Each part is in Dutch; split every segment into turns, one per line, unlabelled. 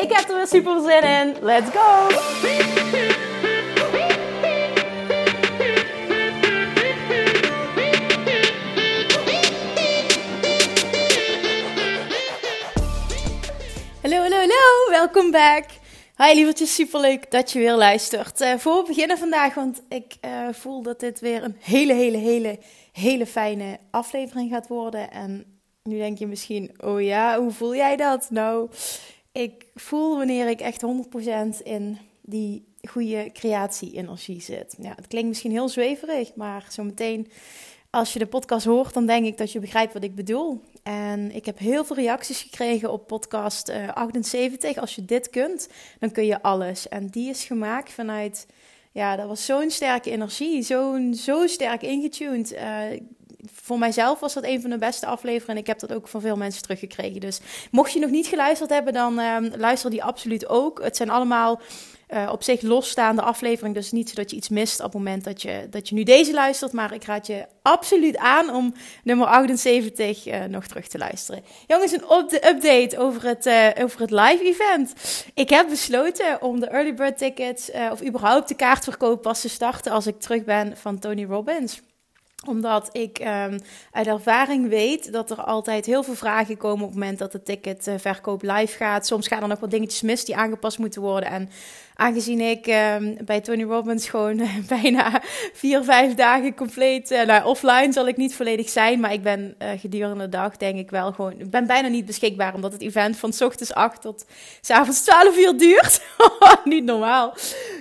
Ik heb er weer super zin in. Let's go! Hallo, hallo, hallo. Welkom back. Hi lievertjes, superleuk dat je weer luistert. Uh, voor we beginnen vandaag, want ik uh, voel dat dit weer een hele, hele, hele, hele fijne aflevering gaat worden. En nu denk je misschien, oh ja, hoe voel jij dat? Nou, ik voel wanneer ik echt 100% in die goede creatie-energie zit. Ja, het klinkt misschien heel zweverig, maar zometeen als je de podcast hoort, dan denk ik dat je begrijpt wat ik bedoel. En ik heb heel veel reacties gekregen op podcast uh, eh, 78. Als je dit kunt, dan kun je alles. En die is gemaakt vanuit, ja, dat was zo'n sterke energie, zo'n zo sterk ingetuned. Uh, voor mijzelf was dat een van de beste afleveringen. En ik heb dat ook van veel mensen teruggekregen. Dus mocht je nog niet geluisterd hebben, dan uh, luister die absoluut ook. Het zijn allemaal uh, op zich losstaande aflevering. Dus niet zo dat je iets mist op het moment dat je, dat je nu deze luistert. Maar ik raad je absoluut aan om nummer 78 uh, eh, nog terug te luisteren. Jongens, een op de update over het, uh, over het live event. Ik heb besloten om de early bird tickets, of überhaupt de kaartverkoop pas te starten als ik terug ben van Tony Robbins omdat ik um, uit ervaring weet dat er altijd heel veel vragen komen op het moment dat de ticketverkoop live gaat. Soms gaan er nog wat dingetjes mis die aangepast moeten worden. En aangezien ik um, bij Tony Robbins gewoon bijna vier, vijf dagen compleet, uh, nou, offline zal ik niet volledig zijn, maar ik ben uh, gedurende de dag denk ik wel gewoon, ik ben bijna niet beschikbaar omdat het event van s ochtends 8 tot s avonds 12 uur duurt. niet normaal.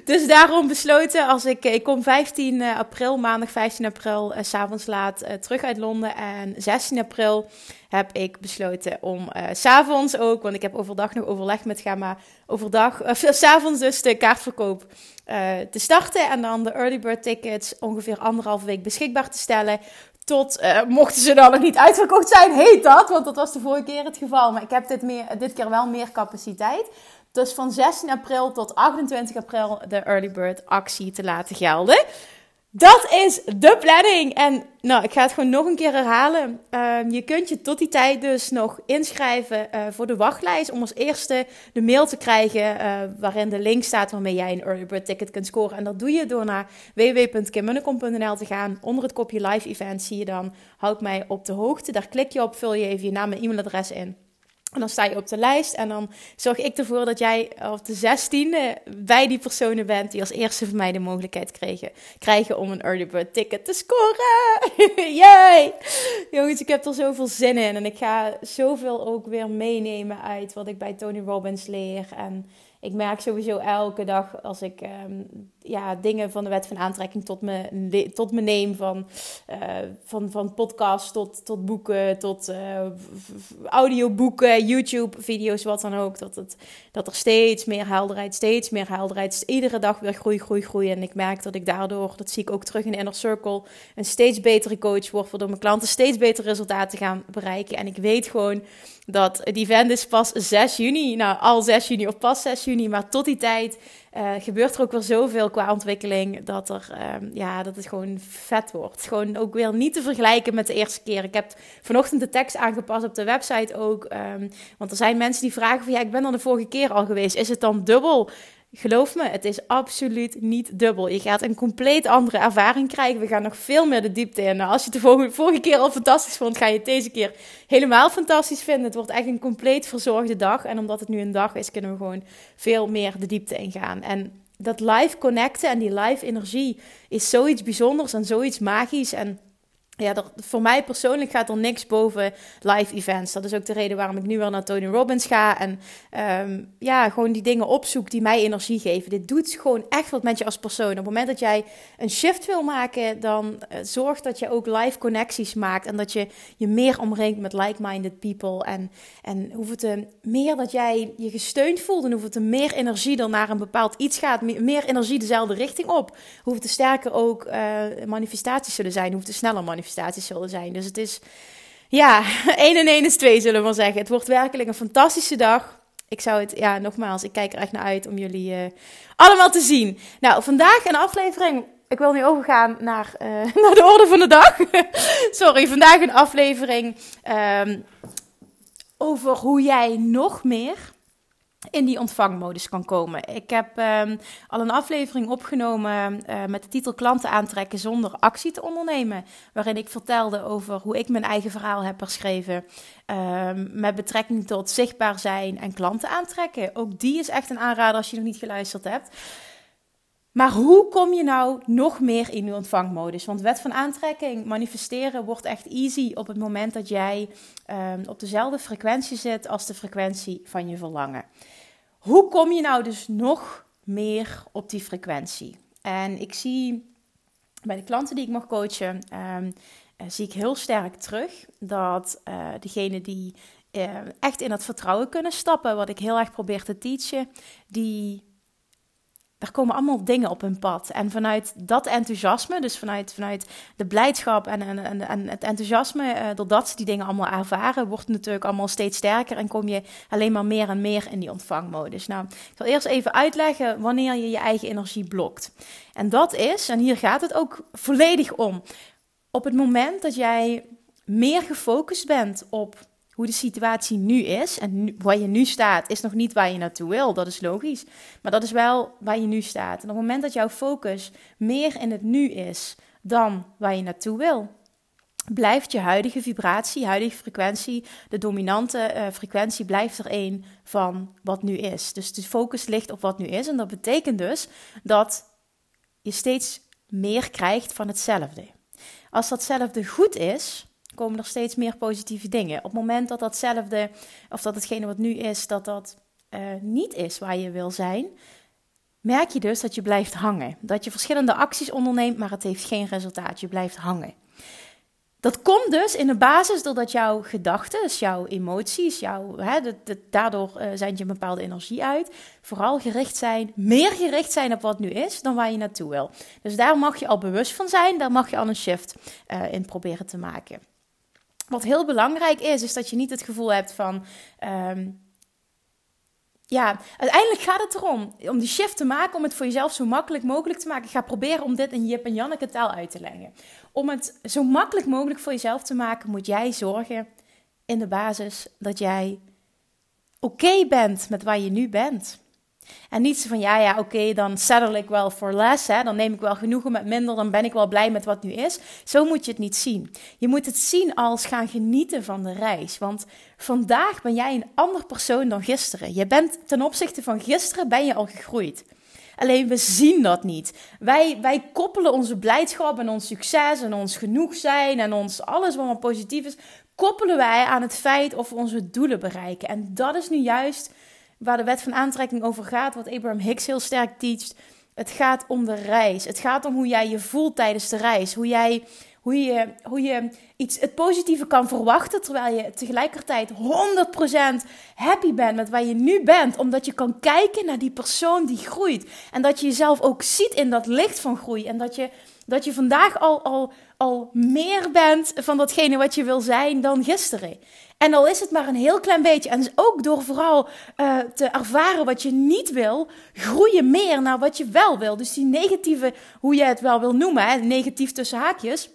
Dus daarom besloten als ik, ik kom 15 uh, april, maandag 15 april, s avonds laat terug uit Londen en 16 april heb ik besloten om uh, s'avonds ook, want ik heb overdag nog overleg met Gamma, overdag, uh, s'avonds dus de kaartverkoop uh, te starten en dan de early bird tickets ongeveer anderhalve week beschikbaar te stellen. Tot, mochten ze dan nog niet uitverkocht zijn, heet dat, want dat was de vorige keer het geval. Maar ik heb dit, meer, dit keer wel meer capaciteit. Dus van 16 april tot 28 april de early bird actie te laten gelden. Dat is de planning. En nou, ik ga het gewoon nog een keer herhalen. Uh, je kunt je tot die tijd dus nog inschrijven uh, voor de wachtlijst. Om als eerste de mail te krijgen uh, waarin de link staat waarmee jij een early bird ticket kunt scoren. En dat doe je door naar www.kimmunnekom.nl te gaan. Onder het kopje live event zie je dan houd mij op de hoogte. Daar klik je op, vul je even je naam en e-mailadres in. En dan sta je op de lijst en dan zorg ik ervoor dat jij op de 16e bij die personen bent die als eerste van mij de mogelijkheid kregen, krijgen om een early bird ticket te scoren. Yay! Jongens, ik heb er zoveel zin in en ik ga zoveel ook weer meenemen uit wat ik bij Tony Robbins leer en ik merk sowieso elke dag als ik um, ja, dingen van de wet van aantrekking tot me, tot me neem. Van, uh, van, van podcast tot, tot boeken, tot uh, audioboeken, YouTube-video's, wat dan ook. Dat, het, dat er steeds meer helderheid, steeds meer helderheid. Iedere dag weer groei, groei, groei. En ik merk dat ik daardoor, dat zie ik ook terug in de Inner Circle, een steeds betere coach word. Waardoor mijn klanten steeds betere resultaten gaan bereiken. En ik weet gewoon dat het event is pas 6 juni. Nou, al 6 juni of pas 6 juni. Maar tot die tijd uh, gebeurt er ook weer zoveel qua ontwikkeling. Dat, er, uh, ja, dat het gewoon vet wordt. Gewoon ook weer niet te vergelijken met de eerste keer. Ik heb vanochtend de tekst aangepast op de website ook. Um, want er zijn mensen die vragen van ja, ik ben er de vorige keer al geweest. Is het dan dubbel? Geloof me, het is absoluut niet dubbel. Je gaat een compleet andere ervaring krijgen. We gaan nog veel meer de diepte in. Nou, als je het de vorige, keer al fantastisch vond, ga je het deze keer helemaal fantastisch vinden. Het wordt echt een compleet verzorgde dag. En omdat het nu een dag is, kunnen we gewoon veel meer de diepte ingaan. En dat live connecten en die live energie is zoiets bijzonders en zoiets magisch. En ja, voor mij persoonlijk gaat er niks boven live events. Dat is ook de reden waarom ik nu wel naar Tony Robbins ga. En um, ja, gewoon die dingen opzoek die mij energie geven. Dit doet gewoon echt wat met je als persoon. Op het moment dat jij een shift wil maken, dan uh, zorg dat je ook live connecties maakt. En dat je je meer omringt met like-minded people. En, en hoeveel te meer dat jij je gesteund voelt. En hoeveel te meer energie dan naar een bepaald iets gaat. Meer energie dezelfde richting op. Hoeveel te sterker ook manifestaties zullen zijn. Hoeveel te sneller manifestaties manifestaties zullen zijn. Dus het is, ja, 1 en 1 is 2 zullen we maar zeggen. Het wordt werkelijk een fantastische dag. Ik zou het, ja, nogmaals, ik kijk er echt naar uit om jullie uh, allemaal te zien. Nou, vandaag een aflevering. Ik wil nu overgaan naar, uh, naar de orde van de dag. Sorry, vandaag een aflevering um, over hoe jij nog meer in die ontvangmodus kan komen. Ik heb um, al een aflevering opgenomen uh, met de titel Klanten aantrekken zonder actie te ondernemen. Waarin ik vertelde over hoe ik mijn eigen verhaal heb beschreven. Um, met betrekking tot zichtbaar zijn en klanten aantrekken. Ook die is echt een aanrader als je nog niet geluisterd hebt. Maar hoe kom je nou nog meer in je ontvangmodus? Want wet van aantrekking, manifesteren wordt echt easy op het moment dat jij um, op dezelfde frequentie zit als de frequentie van je verlangen. Hoe kom je nou dus nog meer op die frequentie? En ik zie bij de klanten die ik mag coachen, um, zie ik heel sterk terug dat uh, degene die uh, echt in het vertrouwen kunnen stappen, wat ik heel erg probeer te teachen, die er komen allemaal dingen op hun pad. En vanuit dat enthousiasme, dus vanuit, vanuit de blijdschap en, en, en, het enthousiasme, uh, doordat ze die dingen allemaal ervaren, wordt het natuurlijk allemaal steeds sterker en kom je alleen maar meer en meer in die ontvangmodus. Nou, ik zal eerst even uitleggen wanneer je je eigen energie blokt. En dat is, en hier gaat het ook volledig om, op het moment dat jij meer gefocust bent op hoe de situatie nu is. En nu, waar je nu staat, is nog niet waar je naartoe wil. Dat is logisch. Maar dat is wel waar je nu staat. En op het moment dat jouw focus meer in het nu is dan waar je naartoe wil, blijft je huidige vibratie, huidige frequentie, de dominante uh, frequentie, blijft er een van wat nu is. Dus de focus ligt op wat nu is. En dat betekent dus dat je steeds meer krijgt van hetzelfde. Als datzelfde goed is, komen er steeds meer positieve dingen. Op het moment dat datzelfde, of dat hetgene wat nu is, dat dat uh, niet is waar je wil zijn, merk je dus dat je blijft hangen. Dat je verschillende acties onderneemt, maar het heeft geen resultaat. Je blijft hangen. Dat komt dus in de basis doordat jouw gedachten, dus jouw emoties, jouw, hè, daardoor uh, je een bepaalde energie uit, vooral gericht zijn, meer gericht zijn op wat nu is dan waar je naartoe wil. Dus daar mag je al bewust van zijn, daar mag je al een shift uh, in proberen te maken. Wat heel belangrijk is, is dat je niet het gevoel hebt van. Um, ja, uiteindelijk gaat het erom om die shift te maken, om het voor jezelf zo makkelijk mogelijk te maken. Ik ga proberen om dit in Jip en Janneke taal uit te leggen. Om het zo makkelijk mogelijk voor jezelf te maken, moet jij zorgen in de basis dat jij oké bent met waar je nu bent. En niet zo van, ja, ja, oké, dan settle ik wel voor less. Hè? Dan neem ik wel genoegen met minder. Dan ben ik wel blij met wat nu is. Zo moet je het niet zien. Je moet het zien als gaan genieten van de reis. Want vandaag ben jij een ander persoon dan gisteren. Je bent ten opzichte van gisteren ben je al gegroeid. Alleen we zien dat niet. Wij, wij koppelen onze blijdschap en ons succes en ons genoeg zijn en ons alles wat maar positief is, koppelen wij aan het feit of we onze doelen bereiken. En dat is nu juist waar de wet van aantrekking over gaat, wat Abraham Hicks heel sterk teacht. Het gaat om de reis. Het gaat om hoe jij je voelt tijdens de reis. Hoe jij hoe je, hoe je iets, het positieve kan verwachten, terwijl je tegelijkertijd 100% happy bent met waar je nu bent. Omdat je kan kijken naar die persoon die groeit. En dat je jezelf ook ziet in dat licht van groei. En dat je, dat je vandaag al, al, al meer bent van datgene wat je wil zijn dan gisteren. En al is het maar een heel klein beetje. En dus ook door vooral uh, te ervaren wat je niet wil, groei je meer naar wat je wel wil. Dus die negatieve, hoe je het wel wil noemen, hè, negatief tussen haakjes.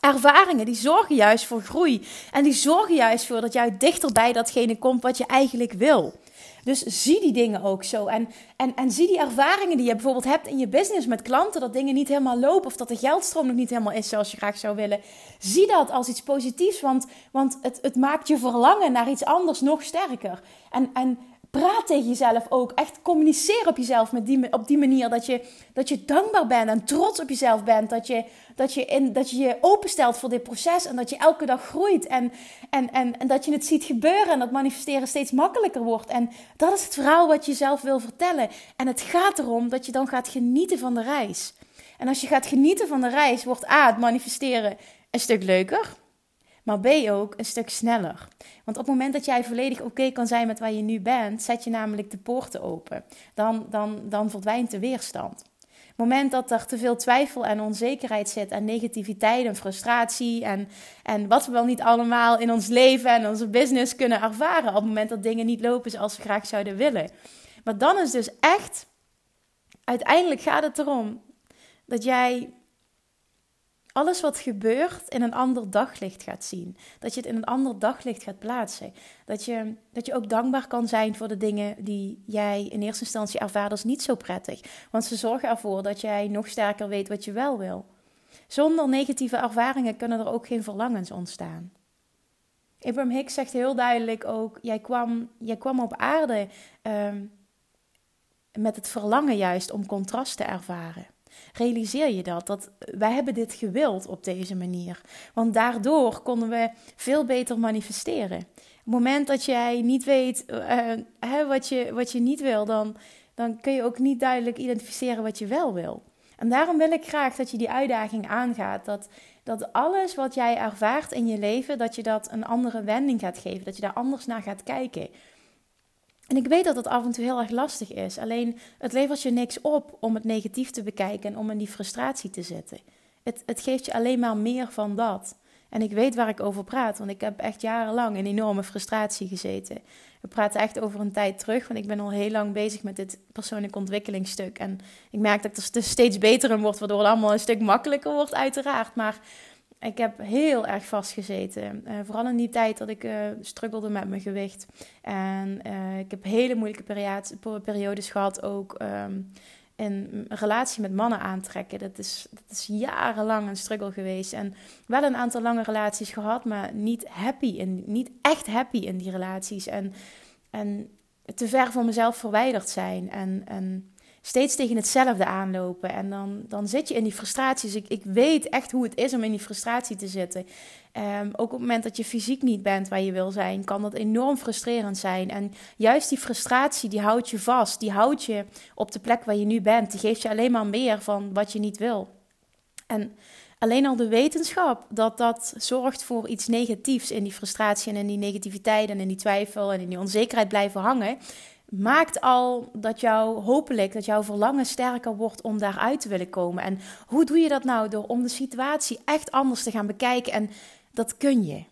Ervaringen die zorgen juist voor groei. En die zorgen juist voor dat jij dichter bij datgene komt wat je eigenlijk wil. Dus zie die dingen ook zo. En, en, en zie die ervaringen die je bijvoorbeeld hebt in je business met klanten, dat dingen niet helemaal lopen of dat de geldstroom nog niet helemaal is zoals je graag zou willen. Zie dat als iets positiefs, want, want het, het maakt je verlangen naar iets anders nog sterker. En, en praat tegen jezelf ook. Echt communiceer op jezelf met die, op die manier. Dat je, dat je dankbaar bent en trots op jezelf bent. Dat je dat je, in, dat je je openstelt voor dit proces. En dat je elke dag groeit. En, en, en, en dat je het ziet gebeuren. En dat manifesteren steeds makkelijker wordt. En dat is het verhaal wat je zelf wil vertellen. En het gaat erom dat je dan gaat genieten van de reis. En als je gaat genieten van de reis, wordt A, het manifesteren een stuk leuker. Maar B ook een stuk sneller. Want op het moment dat jij volledig oké kan zijn met waar je nu bent, zet je namelijk de poorten open. Dan, dan, dan verdwijnt de weerstand. Het moment dat er te veel twijfel en onzekerheid zit en negativiteit en frustratie en, en wat we wel niet allemaal in ons leven en onze business kunnen ervaren op het moment dat dingen niet lopen zoals we graag zouden willen. Maar dan is dus echt, uiteindelijk gaat het erom dat jij alles wat gebeurt in een ander daglicht gaat zien. Dat je het in een ander daglicht gaat plaatsen. Dat je, dat je ook dankbaar kan zijn voor de dingen die jij in eerste instantie ervaart als niet zo prettig. Want ze zorgen ervoor dat jij nog sterker weet wat je wel wil. Zonder negatieve ervaringen kunnen er ook geen verlangens ontstaan. Abraham Hicks zegt heel duidelijk ook: jij kwam, jij kwam op aarde um, met het verlangen juist om contrast te ervaren realiseer je dat. Dat wij hebben dit gewild op deze manier. Want daardoor konden we veel beter manifesteren. Op het moment dat jij niet weet uh, wat, je, wat je niet wil, dan, dan kun je ook niet duidelijk identificeren wat je wel wil. En daarom wil ik graag dat je die uitdaging aangaat. Dat, dat alles wat jij ervaart in je leven, dat je dat een andere wending gaat geven. Dat je daar anders naar gaat kijken. En ik weet dat het af en toe heel erg lastig is. Alleen het levert je niks op om het negatief te bekijken en om in die frustratie te zitten. Het, het geeft je alleen maar meer van dat. En ik weet waar ik over praat, want ik heb echt jarenlang in enorme frustratie gezeten. We praten echt over een tijd terug, want ik ben al heel lang bezig met dit persoonlijk ontwikkelingsstuk. En ik merk dat ik er steeds beter in word, waardoor het allemaal een stuk makkelijker wordt, uiteraard. Maar ik heb heel erg vastgezeten. Uh, vooral in die tijd dat ik uh, struggelde met mijn gewicht. En uh, ik heb hele moeilijke periodes gehad ook um, in relatie met mannen aantrekken. Dat is, dat is jarenlang een struggle geweest. En wel een aantal lange relaties gehad, maar niet happy. In, niet echt happy in die relaties. En, en te ver van mezelf verwijderd zijn. En, en steeds tegen hetzelfde aanlopen. En dan, dan zit je in die frustraties. Ik, ik weet echt hoe het is om in die frustratie te zitten. Um, ook op het moment dat je fysiek niet bent waar je wil zijn, kan dat enorm frustrerend zijn. En juist die frustratie, die houdt je vast. Die houdt je op de plek waar je nu bent. Die geeft je alleen maar meer van wat je niet wil. En alleen al de wetenschap dat dat zorgt voor iets negatiefs in die frustratie en in die negativiteit en in die twijfel en in die onzekerheid blijven hangen, maakt al dat jou hopelijk, dat jouw verlangen sterker wordt om daaruit te willen komen. En hoe doe je dat nou? Door om de situatie echt anders te gaan bekijken. En dat kun je.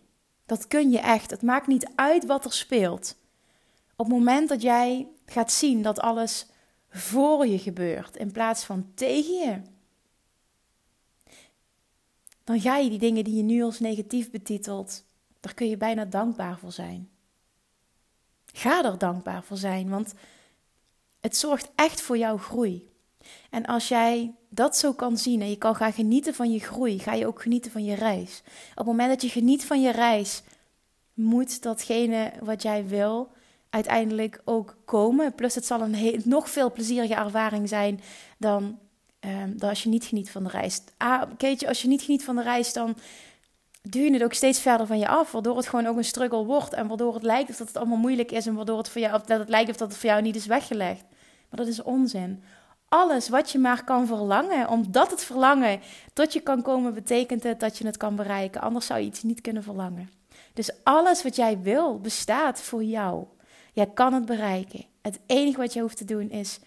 Dat kun je echt. Het maakt niet uit wat er speelt. Op het moment dat jij gaat zien dat alles voor je gebeurt in plaats van tegen je, dan ga je die dingen die je nu als negatief betitelt, daar kun je bijna dankbaar voor zijn. Ga er dankbaar voor zijn, want het zorgt echt voor jouw groei. En als jij dat zo kan zien en je kan gaan genieten van je groei, ga je ook genieten van je reis. Op het moment dat je geniet van je reis, moet datgene wat jij wil uiteindelijk ook komen. Plus het zal een nog veel plezierige ervaring zijn dan, um, dan als je niet geniet van de reis. Ah, je, als je niet geniet van de reis, dan duw je het ook steeds verder van je af, waardoor het gewoon ook een struggle wordt en waardoor het lijkt of dat het allemaal moeilijk is en waardoor het voor jou, dat het lijkt of dat het voor jou niet is weggelegd. Maar dat is onzin. Alles wat je maar kan verlangen, omdat het verlangen tot je kan komen, betekent het dat je het kan bereiken. Anders zou je iets niet kunnen verlangen. Dus alles wat jij wil, bestaat voor jou. Jij kan het bereiken. Het enige wat je hoeft te doen is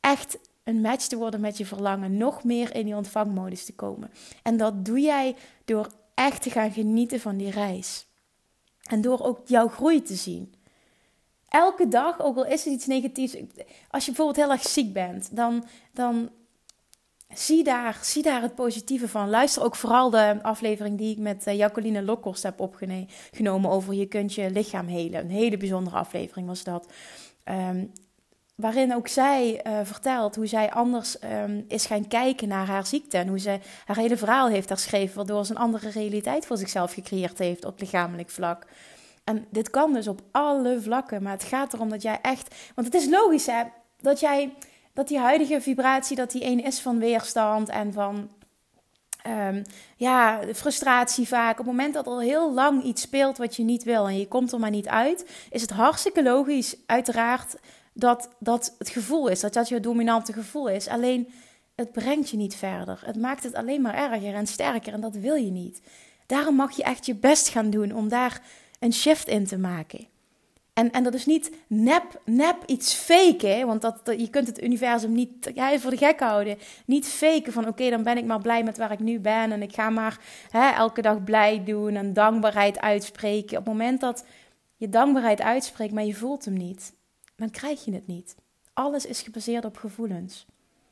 echt een match te worden met je verlangen. Nog meer in die ontvangmodus te komen. En dat doe jij door echt te gaan genieten van die reis. En door ook jouw groei te zien. Elke dag, ook al is het iets negatiefs. Als je bijvoorbeeld heel erg ziek bent, dan, dan zie, daar, zie daar het positieve van. Luister ook vooral de aflevering die ik met uh, Jacqueline Lokkorst heb opgenomen over je kunt je lichaam helen. Een hele bijzondere aflevering was dat. Ehm, waarin ook zij uh, vertelt hoe zij anders um, is gaan kijken naar haar ziekte. En hoe ze haar hele verhaal heeft herschreven, waardoor ze een andere realiteit voor zichzelf gecreëerd heeft op lichamelijk vlak. En dit kan dus op alle vlakken, maar het gaat erom dat jij echt. Want het is logisch hè, dat jij. Dat die huidige vibratie, dat die een is van weerstand en van um, ja, frustratie vaak. Op het moment dat al heel lang iets speelt wat je niet wil en je komt er maar niet uit, is het hartstikke logisch, uiteraard, dat dat het gevoel is, dat dat je dominante gevoel is. Alleen het brengt je niet verder. Het maakt het alleen maar erger en sterker en dat wil je niet. Daarom mag je echt je best gaan doen om daar een shift in te maken. En, en dat is niet nep, nep iets faken, want dat, je kunt het universum niet voor de gek houden. Niet faken van oké, dan ben ik maar blij met waar ik nu ben en ik ga maar hè, elke dag blij doen en dankbaarheid uitspreken. Op het moment dat je dankbaarheid uitspreekt, maar je voelt hem niet, dan krijg je het niet. Alles is gebaseerd op gevoelens.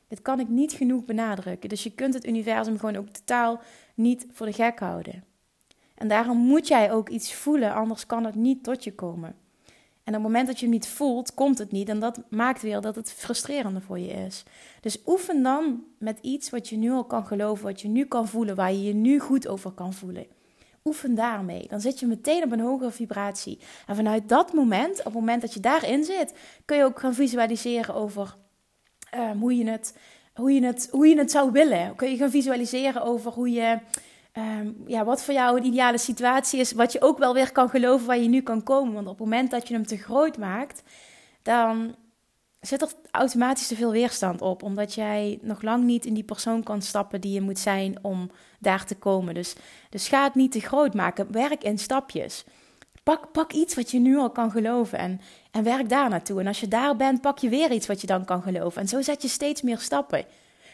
Dit kan ik niet genoeg benadrukken. Dus je kunt het universum gewoon ook totaal niet voor de gek houden. En daarom moet jij ook iets voelen, anders kan het niet tot je komen. En op het moment dat je het niet voelt, komt het niet. En dat maakt weer dat het frustrerender voor je is. Dus oefen dan met iets wat je nu al kan geloven, wat je nu kan voelen, waar je je nu goed over kan voelen. Oefen daarmee. Dan zit je meteen op een hogere vibratie. En vanuit dat moment, op het moment dat je daarin zit, kun je ook gaan visualiseren over um, hoe, je het, hoe, je het, hoe je het zou willen. Kun je gaan visualiseren over hoe je Ehm, ja, wat voor jou een ideale situatie is, wat je ook wel weer kan geloven waar je nu kan komen. Want op het moment dat je hem te groot maakt, dan zit er automatisch te veel weerstand op. Omdat jij nog lang niet in die persoon kan stappen die je moet zijn om daar te komen. Dus, dus ga het niet te groot maken. Werk in stapjes. Pak, pak iets wat je nu al kan geloven en, en werk daar naartoe. En als je daar bent, pak je weer iets wat je dan kan geloven. En zo zet je steeds meer stappen.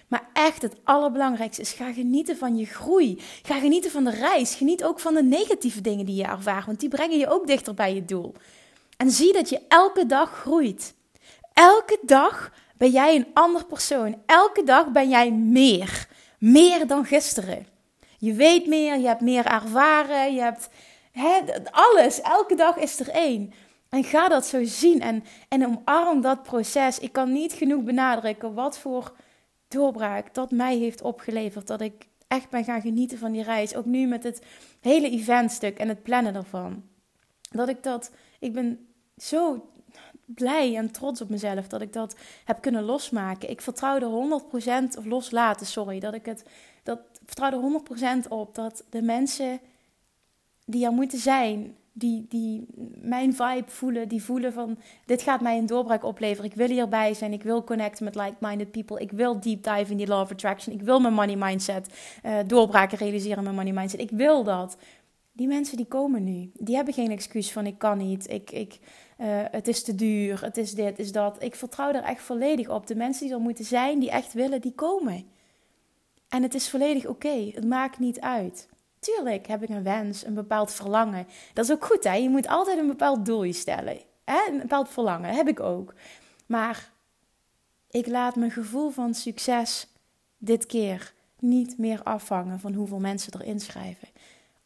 Maar echt het allerbelangrijkste is: ga genieten van je groei. Ga genieten van de reis. Geniet ook van de negatieve dingen die je ervaart, want die brengen je ook dichter bij je doel. En zie dat je elke dag groeit. Elke dag ben jij een ander persoon. Elke dag ben jij meer. Meer dan gisteren. Je weet meer, je hebt meer ervaren, je hebt alles. Elke dag is er één. En ga dat zo zien en, en omarm dat proces. Ik kan niet genoeg benadrukken wat voor doorbraak dat mij heeft opgeleverd. Dat ik echt ben gaan genieten van die reis. Ook nu met het hele eventstuk en het plannen ervan. Dat ik dat, ik ben zo blij en trots op mezelf dat ik dat heb kunnen losmaken. Ik vertrouwde 100% of loslaten, sorry, dat ik het, dat vertrouwde 100% op dat de mensen die er moeten zijn, die, die mijn vibe voelen, die voelen van dit gaat mij een doorbraak opleveren. Ik wil hierbij zijn, ik wil connecten met like-minded people, ik wil deep dive in die law of attraction, ik wil mijn money mindset uh, doorbraken realiseren, mijn money mindset. Ik wil dat. Die mensen die komen nu, die hebben geen excuus van ik kan niet, ik, ik, uh, het is te duur, het is dit, is dat. Ik vertrouw er echt volledig op. De mensen die er moeten zijn, die echt willen, die komen. En het is volledig oké, het maakt niet uit. Tuurlijk heb ik een wens, een bepaald verlangen. Dat is ook goed, hè? Je moet altijd een bepaald doel stellen. Hè? Een bepaald verlangen heb ik ook. Maar ik laat mijn gevoel van succes dit keer niet meer afhangen van hoeveel mensen er inschrijven.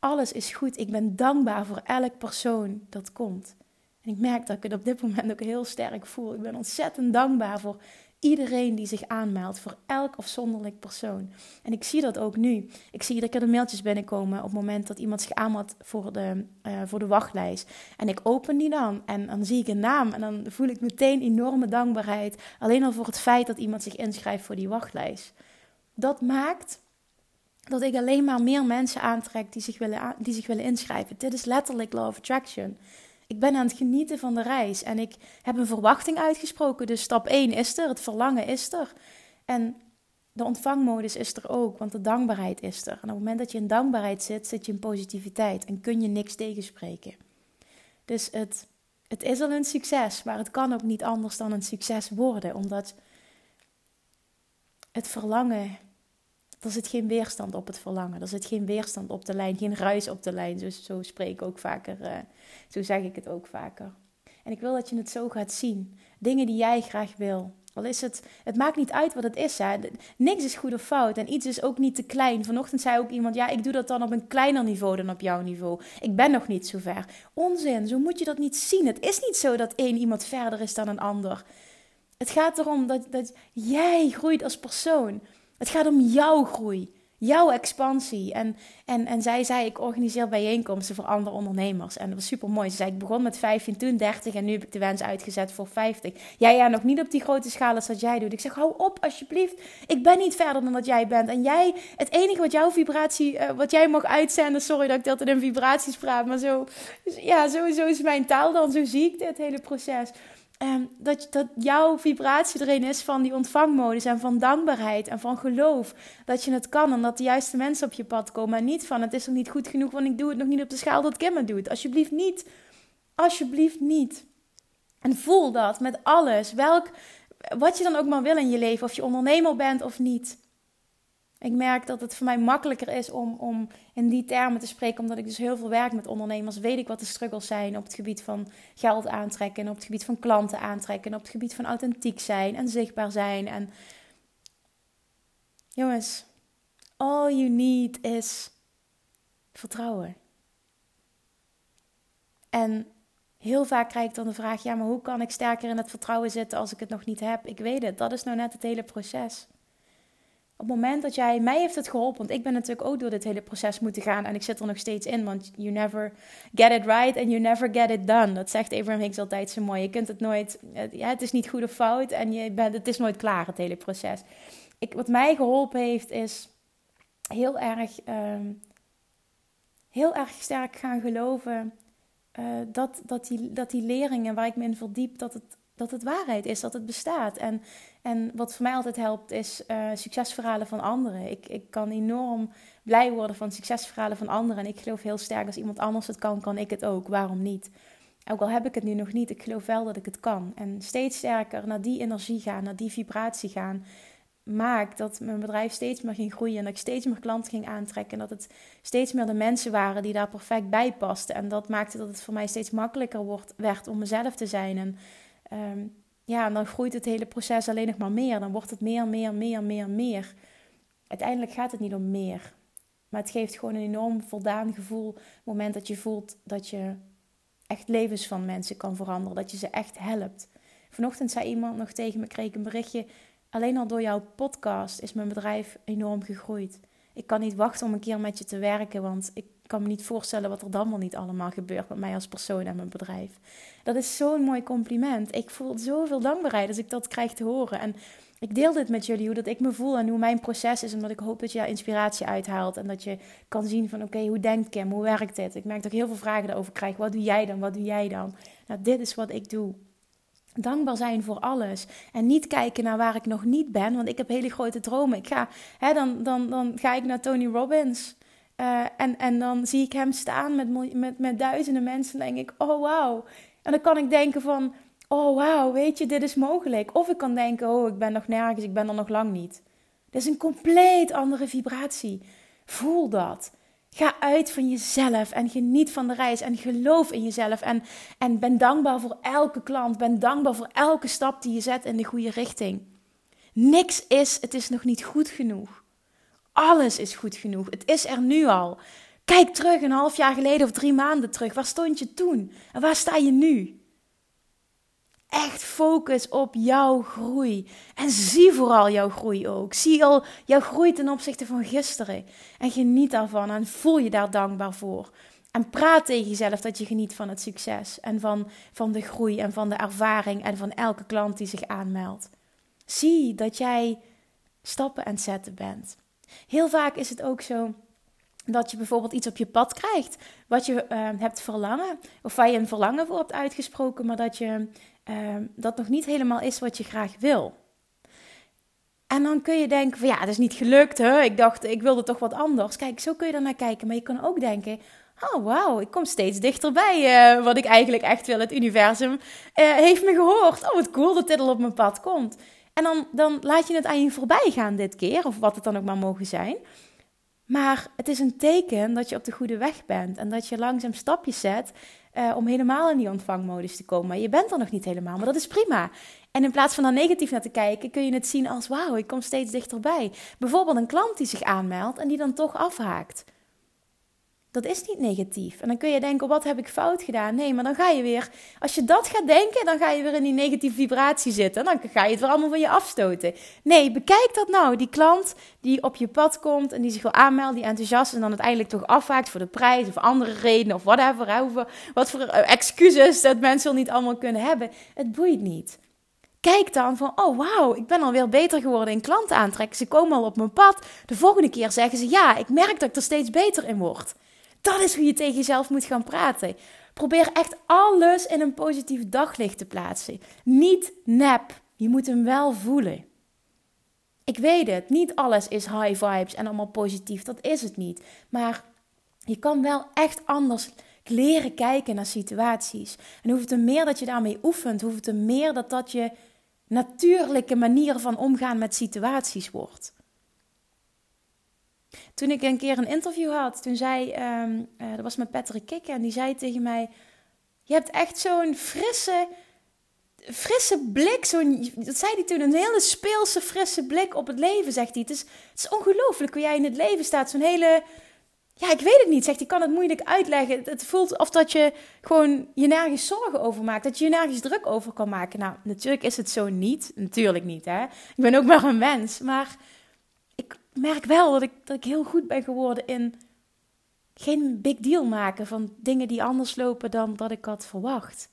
Alles is goed. Ik ben dankbaar voor elk persoon dat komt. En ik merk dat ik het op dit moment ook heel sterk voel. Ik ben ontzettend dankbaar voor iedereen die zich aanmeldt, voor elk afzonderlijk persoon. En ik zie dat ook nu. Ik zie dat er de mailtjes binnenkomen op het moment dat iemand zich aanmeldt voor de, uh, voor de wachtlijst. En ik open die dan en dan zie ik een naam en dan voel ik meteen enorme dankbaarheid. Alleen al voor het feit dat iemand zich inschrijft voor die wachtlijst. Dat maakt dat ik alleen maar meer mensen aantrek die zich willen, die zich willen inschrijven. Dit is letterlijk law of attraction. Ik ben aan het genieten van de reis en ik heb een verwachting uitgesproken. Dus stap 1 is er, het verlangen is er. En de ontvangmodus is er ook, want de dankbaarheid is er. En op het moment dat je in dankbaarheid zit, zit je in positiviteit en kun je niks tegenspreken. Dus het, het is al een succes, maar het kan ook niet anders dan een succes worden, omdat het verlangen er zit geen weerstand op het verlangen. Er zit geen weerstand op de lijn, geen ruis op de lijn. Dus zo spreek ik ook vaker, uh, zo zeg ik het ook vaker. En ik wil dat je het zo gaat zien. Dingen die jij graag wil. Al is het, het maakt niet uit wat het is. Hè. Niks is goed of fout. En iets is ook niet te klein. Vanochtend zei ook iemand: Ja, ik doe dat dan op een kleiner niveau dan op jouw niveau. Ik ben nog niet zo ver. Onzin, zo moet je dat niet zien. Het is niet zo dat één iemand verder is dan een ander. Het gaat erom dat, dat jij groeit als persoon. Het gaat om jouw groei. jouw expansie. En, en, en zij zei, ik organiseer bijeenkomsten voor andere ondernemers. En dat was super mooi. Ze zei, ik begon met 15, toen 30 en nu heb ik de wens uitgezet voor 50. Ja, ja, nog niet op die grote schaal als dat jij doet. Ik zeg, hou op alsjeblieft. Ik ben niet verder dan dat jij bent. En jij, het enige wat jouw vibratie, uh, wat jij mag uitzenden, sorry dat ik dat in vibraties praat, maar zo, ja, sowieso is mijn taal dan. Zo zie ik dit hele proces. Um, dat, dat jouw vibratie erin is van die ontvangmodus en van dankbaarheid en van geloof. Dat je het kan en dat de juiste mensen op je pad komen. En niet van het is nog niet goed genoeg, want ik doe het nog niet op de schaal dat Kim het doet. Alsjeblieft niet. Alsjeblieft niet. En voel dat met alles. Welk, wat je dan ook maar wil in je leven. Of je ondernemer bent of niet. Ik merk dat het voor mij makkelijker is om, om in die termen te spreken, omdat ik dus heel veel werk met ondernemers. Weet ik wat de struggles zijn op het gebied van geld aantrekken, en op het gebied van klanten aantrekken, en op het gebied van authentiek zijn en zichtbaar zijn. En jongens, all you need is vertrouwen. En heel vaak krijg ik dan de vraag: ja, maar hoe kan ik sterker in het vertrouwen zitten als ik het nog niet heb? Ik weet het, dat is nou net het hele proces. Op het moment dat jij, mij heeft het geholpen, want ik ben natuurlijk ook door dit hele proces moeten gaan en ik zit er nog steeds in, want you never get it right and you never get it done. Dat zegt Abraham Hicks altijd zo mooi. Je kunt het nooit, ja, het is niet goed of fout en je bent, het is nooit klaar, het hele proces. Ik, wat mij geholpen heeft, is heel erg, uh, heel erg sterk gaan geloven uh, dat, dat, die, dat die leringen waar ik me in verdiep, dat het dat het waarheid is, dat het bestaat. En, en wat voor mij altijd helpt, is uh, succesverhalen van anderen. Ik, ik kan enorm blij worden van succesverhalen van anderen. En ik geloof heel sterk, als iemand anders het kan, kan ik het ook. Waarom niet? Ook al heb ik het nu nog niet, ik geloof wel dat ik het kan. En steeds sterker naar die energie gaan, naar die vibratie gaan, maakt dat mijn bedrijf steeds meer ging groeien. En dat ik steeds meer klanten ging aantrekken. En dat het steeds meer de mensen waren die daar perfect bij pasten. En dat maakte dat het voor mij steeds makkelijker wordt, werd om mezelf te zijn. En um, ja, dan groeit het hele proces alleen nog maar meer. Dan wordt het meer, meer, meer, meer, meer. Uiteindelijk gaat het niet om meer. Maar het geeft gewoon een enorm voldaan gevoel. Op het moment dat je voelt dat je echt levens van mensen kan veranderen. Dat je ze echt helpt. Vanochtend zei iemand nog tegen me, kreeg een berichtje. Alleen al door jouw podcast is mijn bedrijf enorm gegroeid. Ik kan niet wachten om een keer met je te werken, want ik kan me niet voorstellen wat er dan wel niet allemaal gebeurt met mij als persoon en mijn bedrijf. Dat is zo'n mooi compliment. Ik voel zoveel dankbaarheid als ik dat krijg te horen. En ik deel dit met jullie, hoe dat ik me voel en hoe mijn proces is. Omdat ik hoop dat je daar inspiratie uithaalt. En dat je kan zien van, oké, hoe denkt Kim? Hoe werkt dit? Ik merk dat ik heel veel vragen erover krijg. Wat doe jij dan? Wat doe jij dan? Nou, dit is wat ik doe. Dankbaar zijn voor alles. En niet kijken naar waar ik nog niet ben. Want ik heb hele grote dromen. Ik ga, hè, dan, dan, dan ga ik naar Tony Robbins. Uh, en, en dan zie ik hem staan met, met, met duizenden mensen. En denk ik, oh wauw. En dan kan ik denken van, oh wauw, weet je, dit is mogelijk. Of ik kan denken, oh, ik ben nog nergens, ik ben er nog lang niet. Dat is een compleet andere vibratie. Voel dat. Ga uit van jezelf en geniet van de reis en geloof in jezelf. En, en ben dankbaar voor elke klant. Ben dankbaar voor elke stap die je zet in de goede richting. Niks is, het is nog niet goed genoeg. Alles is goed genoeg. Het is er nu al. Kijk terug een half jaar geleden of drie maanden terug. Waar stond je toen? En waar sta je nu? Echt focus op jouw groei. En zie vooral jouw groei ook. Zie al jouw groei ten opzichte van gisteren. En geniet daarvan en voel je daar dankbaar voor. En praat tegen jezelf dat je geniet van het succes. En van, van de groei en van de ervaring en van elke klant die zich aanmeldt. Zie dat jij stappen het zetten bent. Heel vaak is het ook zo dat je bijvoorbeeld iets op je pad krijgt wat je uh, hebt verlangen, of waar je een verlangen voor hebt uitgesproken, maar dat je uh, dat nog niet helemaal is wat je graag wil. En dan kun je denken van ja, het is niet gelukt, hè? ik dacht ik wilde toch wat anders. Kijk, zo kun je er naar kijken, maar je kan ook denken, oh wauw, ik kom steeds dichterbij uh, wat ik eigenlijk echt wil. Het universum heeft me gehoord. Oh, wat cool dat dit al op mijn pad komt. En dan, dan laat je het aan je voorbij gaan dit keer, of wat het dan ook maar mogen zijn. Maar het is een teken dat je op de goede weg bent en dat je langzaam stapjes zet uh, om helemaal in die ontvangmodus te komen. Maar je bent er nog niet helemaal, maar dat is prima. En in plaats van daar negatief naar te kijken, kun je het zien als: wauw, ik kom steeds dichterbij. Bijvoorbeeld een klant die zich aanmeldt en die dan toch afhaakt. Dat is niet negatief. En dan kun je denken, wat heb ik fout gedaan? Nee, maar dan ga je weer, als je dat gaat denken, dan ga je weer in die negatieve vibratie zitten. En dan ga je het weer allemaal van je afstoten. Nee, bekijk dat nou. Die klant die op je pad komt en die zich wil aanmelden, die enthousiast en dan uiteindelijk toch afwaakt voor de prijs of andere redenen of whatever. Hoeveel, wat voor eh, excuses dat mensen niet allemaal kunnen hebben. Het boeit niet. Kijk dan van, oh wauw, ik ben alweer beter geworden in klanten aantrekken. Ze komen al op mijn pad. De volgende keer zeggen ze, ja, ik merk dat ik er steeds beter in word. Dat is hoe je tegen jezelf moet gaan praten. Probeer echt alles in een positief daglicht te plaatsen. Niet nep. Je moet hem wel voelen. Ik weet het, niet alles is high vibes en allemaal positief. Dat is het niet. Maar je kan wel echt anders leren kijken naar situaties. En hoeveel te meer dat je daarmee oefent, hoeveel te meer dat dat je natuurlijke manier van omgaan met situaties wordt. Toen ik een keer een interview had, toen zei, um, uh, dat was met Patrick Kikke, en die zei tegen mij: Je hebt echt zo'n frisse, frisse blik. Zo'n, dat zei hij toen, een hele speelse, frisse blik op het leven, zegt hij. Het is, het is ongelooflijk hoe jij in het leven staat. Zo'n hele, ja, ik weet het niet, zegt hij, kan het moeilijk uitleggen. Het voelt of dat je gewoon je nergens zorgen over maakt. Dat je je nergens druk over kan maken. Nou, natuurlijk is het zo niet. Natuurlijk niet, hè. Ik ben ook maar een mens, maar merk wel dat ik, dat ik heel goed ben geworden in geen big deal maken van dingen die anders lopen dan dat ik had verwacht.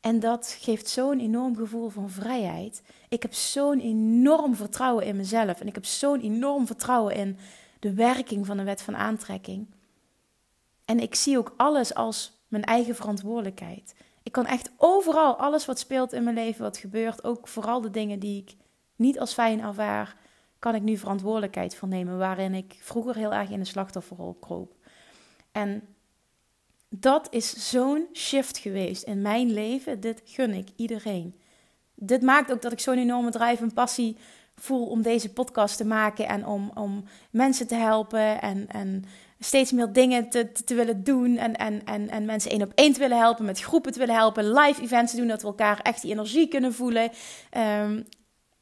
En dat geeft zo'n enorm gevoel van vrijheid. Ik heb zo'n enorm vertrouwen in mezelf. En ik heb zo'n enorm vertrouwen in de werking van de wet van aantrekking. En ik zie ook alles als mijn eigen verantwoordelijkheid. Ik kan echt overal alles wat speelt in mijn leven, wat gebeurt, ook vooral de dingen die ik niet als fijn ervaar, kan ik nu verantwoordelijkheid voor nemen, waarin ik vroeger heel erg in de slachtofferrol kroop. En dat is zo'n shift geweest in mijn leven. Dit gun ik iedereen. Dit maakt ook dat ik zo'n enorme drive en passie voel om deze podcast te maken en om, om mensen te helpen en, en steeds meer dingen te, te, willen doen en, en, en, en mensen één op één te willen helpen, met groepen te willen helpen, live events te doen, dat we elkaar echt die energie kunnen voelen. Um,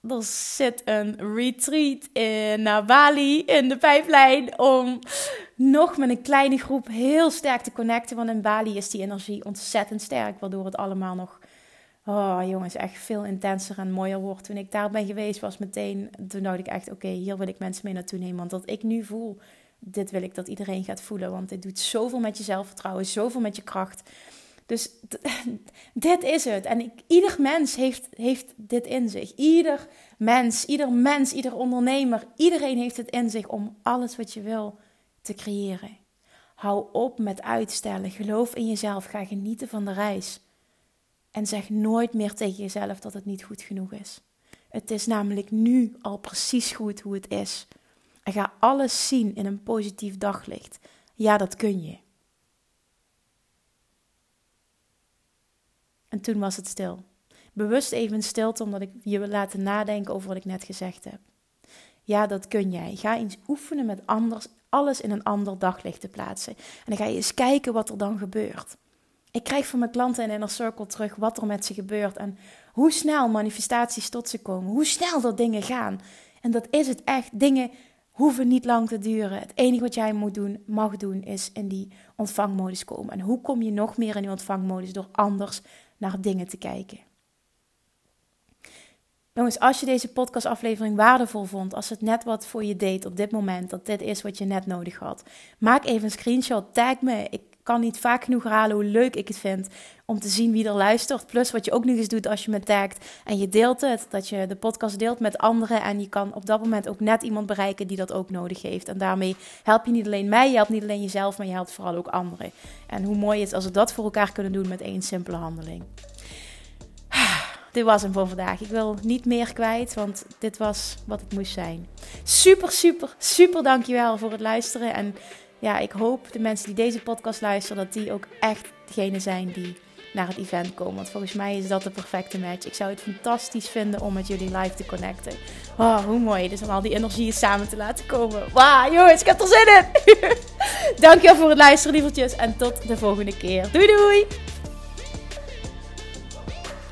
er zit een retreat in, naar Bali in de pijplijn om nog met een kleine groep heel sterk te connecten. Want in Bali is die energie ontzettend sterk, waardoor het allemaal nog, oh jongens, echt veel intenser en mooier wordt. Toen ik daar ben geweest, was meteen, toen dacht ik echt, oké, hier wil ik mensen mee naartoe nemen. Want dat ik nu voel, dit wil ik dat iedereen gaat voelen. Want dit doet zoveel met je zelfvertrouwen, zoveel met je kracht. Dus dit is het. En ieder mens heeft, heeft dit in zich. Ieder mens, ieder mens, ieder ondernemer, iedereen heeft het in zich om alles wat je wil te creëren. Hou op met uitstellen. Geloof in jezelf. Ga genieten van de reis. En zeg nooit meer tegen jezelf dat het niet goed genoeg is. Het is namelijk nu al precies goed hoe het is. En ga alles zien in een positief daglicht. Ja, dat kun je. En toen was het stil. Bewust even stilte, omdat ik je wil laten nadenken over wat ik net gezegd heb. Ja, dat kun jij. Ga eens oefenen met anders, alles in een ander daglicht te plaatsen. En dan ga je eens kijken wat er dan gebeurt. Ik krijg van mijn klanten in Inner Circle terug wat er met ze gebeurt en hoe snel manifestaties tot ze komen, hoe snel dat dingen gaan. En dat is het echt. Dingen hoeven niet lang te duren. Het enige wat jij moet doen, mag doen, is in die ontvangmodus komen. En hoe kom je nog meer in die ontvangmodus? Door anders naar dingen te kijken. Jongens, als je deze podcastaflevering waardevol vond, als het net wat voor je deed op dit moment, dat dit is wat je net nodig had, maak even een screenshot, tag me. Ik kan niet vaak genoeg herhalen hoe leuk ik het vind om te zien wie er luistert. Plus wat je ook nog eens doet als je me tagt en je deelt het, dat je de podcast deelt met anderen en je kan op dat moment ook net iemand bereiken die dat ook nodig heeft. En daarmee help je niet alleen mij, je helpt niet alleen jezelf, maar je helpt vooral ook anderen. En hoe mooi is als we dat voor elkaar kunnen doen met één simpele handeling dit was hem voor vandaag. Ik wil niet meer kwijt, want dit was wat het moest zijn. Super, super, super dankjewel voor het luisteren. En ja, ik hoop de mensen die deze podcast luisteren, dat die ook echt degene zijn die naar het event komen. Want volgens mij is dat de perfecte match. Ik zou het fantastisch vinden om met jullie live te connecten. Oh, hoe mooi. Dus om al die energieën samen te laten komen. Wauw, jongens, ik heb er zin in. Dankjewel voor het luisteren, lievertjes. En tot de volgende keer. Doei, doei.